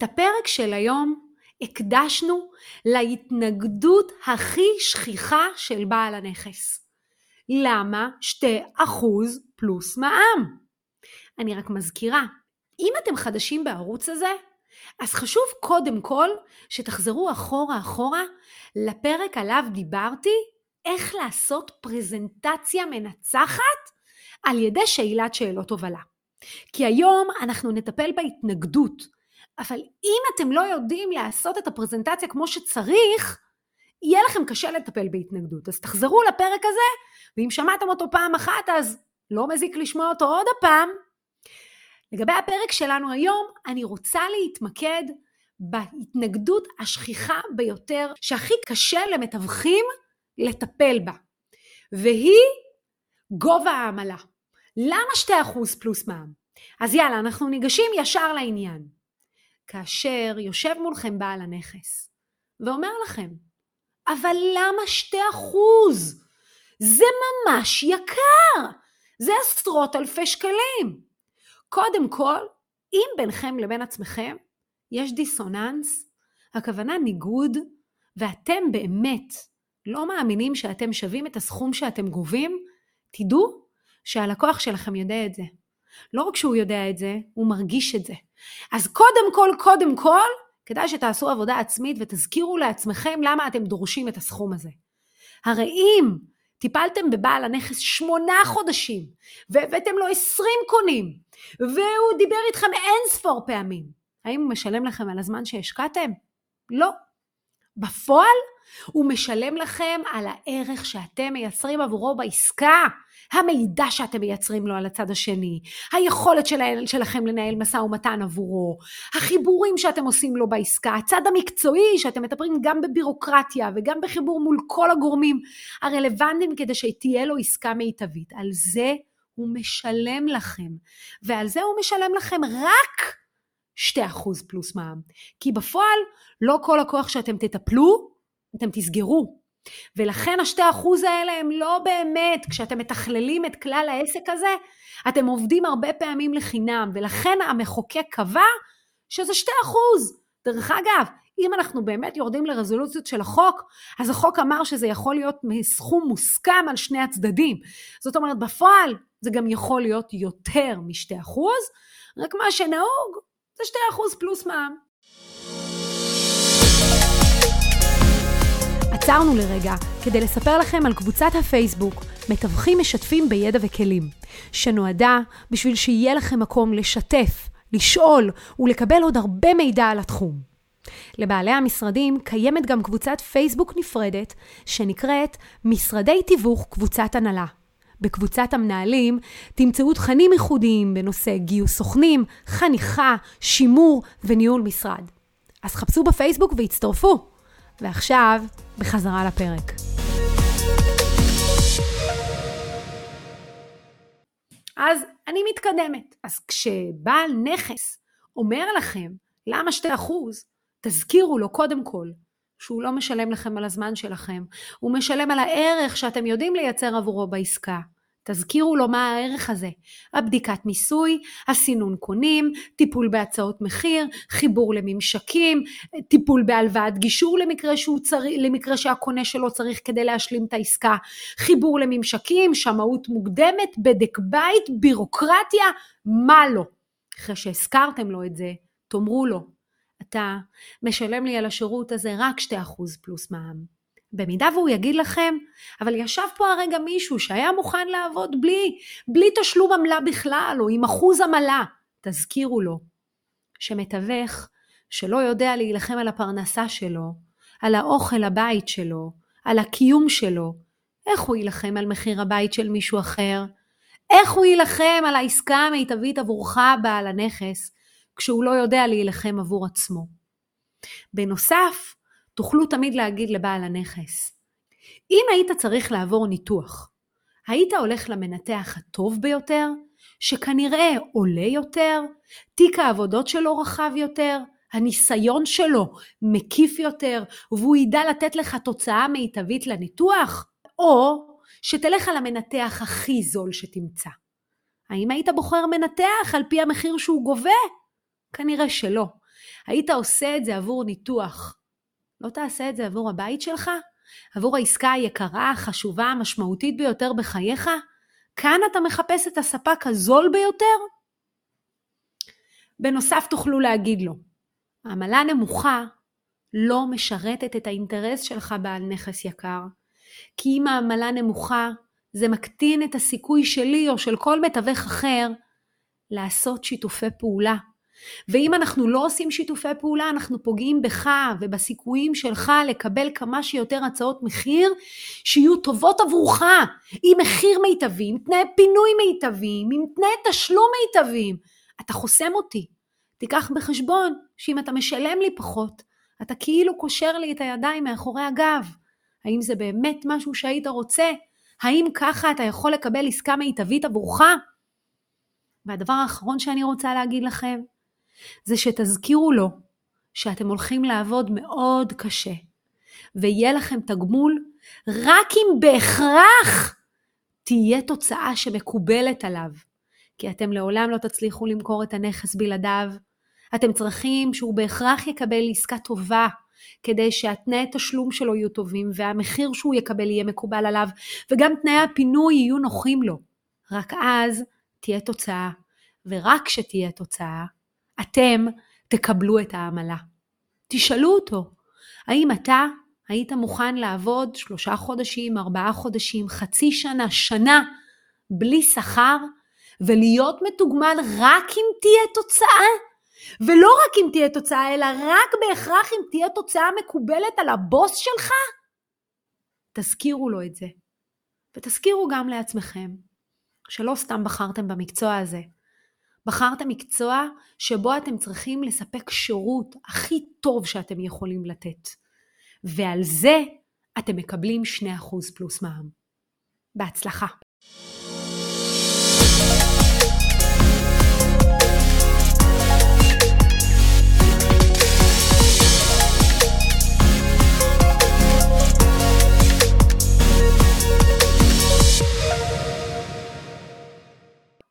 את הפרק של היום הקדשנו להתנגדות הכי שכיחה של בעל הנכס. למה 2% פלוס מע"מ? אני רק מזכירה, אם אתם חדשים בערוץ הזה, אז חשוב קודם כל שתחזרו אחורה אחורה לפרק עליו דיברתי, איך לעשות פרזנטציה מנצחת על ידי שאלת שאלות הובלה. כי היום אנחנו נטפל בהתנגדות, אבל אם אתם לא יודעים לעשות את הפרזנטציה כמו שצריך, יהיה לכם קשה לטפל בהתנגדות. אז תחזרו לפרק הזה, ואם שמעתם אותו פעם אחת, אז לא מזיק לשמוע אותו עוד הפעם. לגבי הפרק שלנו היום, אני רוצה להתמקד בהתנגדות השכיחה ביותר, שהכי קשה למתווכים לטפל בה, והיא גובה העמלה. למה 2% פלוס מע"מ? אז יאללה, אנחנו ניגשים ישר לעניין. כאשר יושב מולכם בעל הנכס ואומר לכם, אבל למה 2%? זה ממש יקר, זה עשרות אלפי שקלים. קודם כל, אם ביניכם לבין עצמכם יש דיסוננס, הכוונה ניגוד, ואתם באמת לא מאמינים שאתם שווים את הסכום שאתם גובים, תדעו שהלקוח שלכם יודע את זה. לא רק שהוא יודע את זה, הוא מרגיש את זה. אז קודם כל, קודם כל, כדאי שתעשו עבודה עצמית ותזכירו לעצמכם למה אתם דורשים את הסכום הזה. הרי אם טיפלתם בבעל הנכס שמונה חודשים, והבאתם לו עשרים קונים, והוא דיבר איתכם אין ספור פעמים, האם הוא משלם לכם על הזמן שהשקעתם? לא. בפועל הוא משלם לכם על הערך שאתם מייצרים עבורו בעסקה. המידע שאתם מייצרים לו על הצד השני, היכולת של, שלכם לנהל משא ומתן עבורו, החיבורים שאתם עושים לו בעסקה, הצד המקצועי שאתם מטפלים גם בבירוקרטיה וגם בחיבור מול כל הגורמים הרלוונטיים כדי שתהיה לו עסקה מיטבית. על זה הוא משלם לכם, ועל זה הוא משלם לכם רק 2% פלוס מע"מ. כי בפועל לא כל לקוח שאתם תטפלו, אתם תסגרו. ולכן השתי אחוז האלה הם לא באמת, כשאתם מתכללים את כלל העסק הזה, אתם עובדים הרבה פעמים לחינם, ולכן המחוקק קבע שזה שתי אחוז. דרך אגב, אם אנחנו באמת יורדים לרזולוציות של החוק, אז החוק אמר שזה יכול להיות מסכום מוסכם על שני הצדדים. זאת אומרת, בפועל זה גם יכול להיות יותר משתי אחוז, רק מה שנהוג זה שתי אחוז פלוס מע"מ. עצרנו לרגע כדי לספר לכם על קבוצת הפייסבוק מתווכים משתפים בידע וכלים, שנועדה בשביל שיהיה לכם מקום לשתף, לשאול ולקבל עוד הרבה מידע על התחום. לבעלי המשרדים קיימת גם קבוצת פייסבוק נפרדת שנקראת משרדי תיווך קבוצת הנהלה. בקבוצת המנהלים תמצאו תכנים ייחודיים בנושא גיוס סוכנים, חניכה, שימור וניהול משרד. אז חפשו בפייסבוק והצטרפו. ועכשיו, בחזרה לפרק. אז אני מתקדמת. אז כשבעל נכס אומר לכם, למה שתי אחוז? תזכירו לו קודם כל שהוא לא משלם לכם על הזמן שלכם, הוא משלם על הערך שאתם יודעים לייצר עבורו בעסקה. תזכירו לו מה הערך הזה. הבדיקת מיסוי, הסינון קונים, טיפול בהצעות מחיר, חיבור לממשקים, טיפול בהלוואת גישור למקרה, צריך, למקרה שהקונה שלו צריך כדי להשלים את העסקה, חיבור לממשקים, שמאות מוקדמת, בדק בית, בירוקרטיה, מה לא. אחרי שהזכרתם לו את זה, תאמרו לו, אתה משלם לי על השירות הזה רק 2% פלוס מע"מ. במידה והוא יגיד לכם, אבל ישב פה הרגע מישהו שהיה מוכן לעבוד בלי, בלי תשלום עמלה בכלל, או עם אחוז עמלה, תזכירו לו שמתווך שלא יודע להילחם על הפרנסה שלו, על האוכל לבית שלו, על הקיום שלו, איך הוא יילחם על מחיר הבית של מישהו אחר? איך הוא יילחם על העסקה המיטבית עבורך, בעל הנכס, כשהוא לא יודע להילחם עבור עצמו? בנוסף, תוכלו תמיד להגיד לבעל הנכס, אם היית צריך לעבור ניתוח, היית הולך למנתח הטוב ביותר, שכנראה עולה יותר, תיק העבודות שלו רחב יותר, הניסיון שלו מקיף יותר, והוא ידע לתת לך תוצאה מיטבית לניתוח, או שתלך על המנתח הכי זול שתמצא. האם היית בוחר מנתח על פי המחיר שהוא גובה? כנראה שלא. היית עושה את זה עבור ניתוח. לא תעשה את זה עבור הבית שלך? עבור העסקה היקרה, החשובה, המשמעותית ביותר בחייך? כאן אתה מחפש את הספק הזול ביותר? בנוסף תוכלו להגיד לו, עמלה נמוכה לא משרתת את האינטרס שלך בעל נכס יקר, כי אם העמלה נמוכה, זה מקטין את הסיכוי שלי או של כל מתווך אחר לעשות שיתופי פעולה. ואם אנחנו לא עושים שיתופי פעולה, אנחנו פוגעים בך ובסיכויים שלך לקבל כמה שיותר הצעות מחיר שיהיו טובות עבורך, עם מחיר מיטבי, עם תנאי פינוי מיטביים, עם תנאי תשלום מיטביים. אתה חוסם אותי. תיקח בחשבון שאם אתה משלם לי פחות, אתה כאילו קושר לי את הידיים מאחורי הגב. האם זה באמת משהו שהיית רוצה? האם ככה אתה יכול לקבל עסקה מיטבית עבורך? והדבר האחרון שאני רוצה להגיד לכם, זה שתזכירו לו שאתם הולכים לעבוד מאוד קשה, ויהיה לכם תגמול רק אם בהכרח תהיה תוצאה שמקובלת עליו. כי אתם לעולם לא תצליחו למכור את הנכס בלעדיו. אתם צריכים שהוא בהכרח יקבל עסקה טובה, כדי שהתנאי תשלום שלו יהיו טובים, והמחיר שהוא יקבל יהיה מקובל עליו, וגם תנאי הפינוי יהיו נוחים לו. רק אז תהיה תוצאה, ורק כשתהיה תוצאה, אתם תקבלו את העמלה. תשאלו אותו, האם אתה היית מוכן לעבוד שלושה חודשים, ארבעה חודשים, חצי שנה, שנה, בלי שכר, ולהיות מתוגמל רק אם תהיה תוצאה? ולא רק אם תהיה תוצאה, אלא רק בהכרח אם תהיה תוצאה מקובלת על הבוס שלך? תזכירו לו את זה. ותזכירו גם לעצמכם שלא סתם בחרתם במקצוע הזה. בחרתם מקצוע שבו אתם צריכים לספק שירות הכי טוב שאתם יכולים לתת. ועל זה אתם מקבלים 2% פלוס מע"מ. בהצלחה.